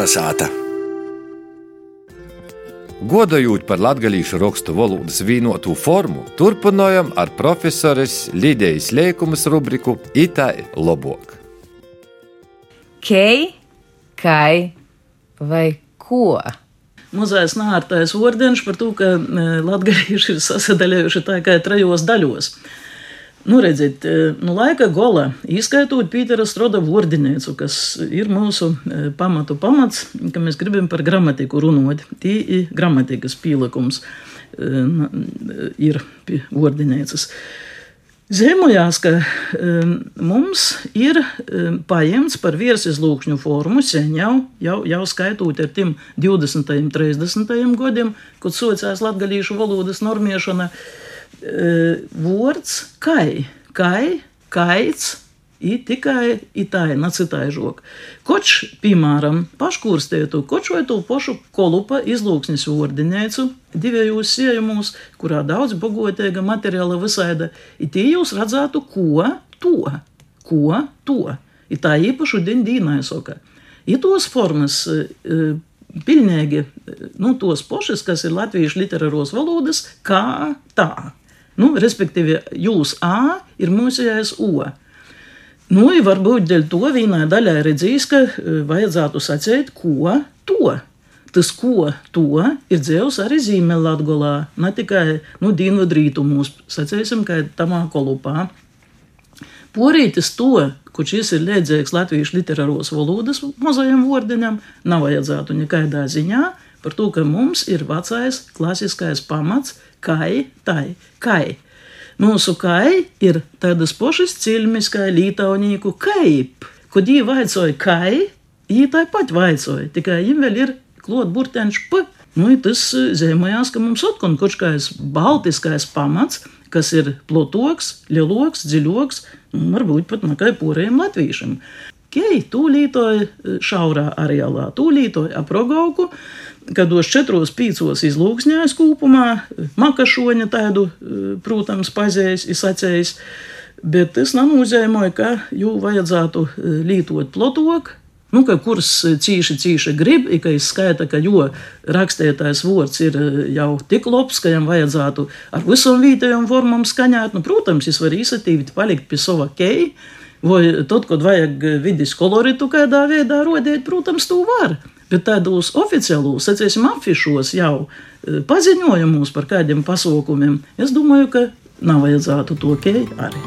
Kolnesāta! Godojot par latviešu rakstu valodas vīnotu formu, turpinājam ar profesoras Lidijas Lēkumas rubriku Itāļu Lobok. Kei, kai vai ko? Mazais nārtais ordenis par to, ka e, latvieši ir sasadalījuši tā kā trejos daļos. Nu, redziet, e, nu, laika gola, izskaitot Pītera Stroda vārdinēcu, kas ir mūsu e, pamatu pamats, ka mēs gribam par gramatiku runāt. Tī ir gramatikas pīlikums, ir vārdinēcas. Zemojās, ka um, mums ir paņemts par virsizlūkšņu formu sen jau, jau, jau skaitot ar tiem 20. un 30. gadiem, kad socās latgalīšu valodas normiešana, uh, vārds kai, kai, kaits, i tikai itai, nacitai žok. Koč, piemēram, paškūrstētu, koč vai to pošu kolupa izlūksnis ordinēcu divējos siejumos, kurā daudz bagotēga materiāla visaida, i tie jūs redzētu, ko to, ko to. I tā īpašu dienu dīnai soka. I tos formas e, pilnīgi, nu, tos pošas, kas ir latviešu literāros valodas, kā tā. Nu, respektīvi, jūs A ir mūsējais O. Nu, varbūt dēļ to vienā daļā redzīs, ka e, vajadzētu sacīt, ko to. Tas, ko to ir dzēvs arī Zīmeļlatgolā, ne tikai nu, dienvidrītumos, sacīsim, kā tamā kolupā. Porītis to, kurš ir liedzīgs latviešu literāros valodas mazajam vārdiņam, nav vajadzētu nekādā ziņā par to, ka mums ir vecais klasiskais pamats, kai, tai, kai. Mūsu kai ir tādas pašas cilmes kā lītaunīku kaip. Kad viņi vaicoja kai, viņi tāpat vaicoja, tikai viņiem vēl ir klot burteņš p. Nu, tas eh, zīmējās, ka mums atkal kaut kāds baltiskais pamats, kas ir plotoks, lieloks, dziļoks, varbūt pat makai porējiem latviešiem. Kei tūlītoja eh, šaurā areālā, tūlītoja aprogauku, kādos četros, pīcos izlūksņājis kopumā, makašoņa tādu, protams, pazējis, izsacējis, bet tas nenozīmē, ka jū vajadzētu lītot plotok, Nu, ka kurs cīši, cīši grib, ka es skaita, ka jo rakstētājs vārds ir jau tik labs, ka viņam vajadzētu ar visam vietējām formām skaņot. Nu, protams, es varu īsatīvi palikt pie sava keja, vai tad, kad vajag vidus koloritu kādā veidā rodēt, protams, to var. Bet tādos oficiālos, sacīsim, afišos jau e, paziņojumos par kādiem pasaukumiem, es domāju, ka nav vajadzētu to kēju arī.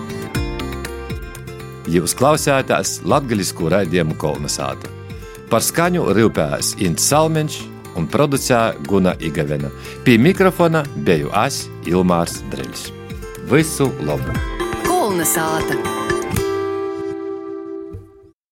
Jūs klausāties latviešu raidījumu kolonizātu. Par skaņu rūpējās Ints Salmeņš un producēja Guna Igavena. Pie mikrofona biju es, Ilmārs Dreļs. Visu labu! Kolonizāta!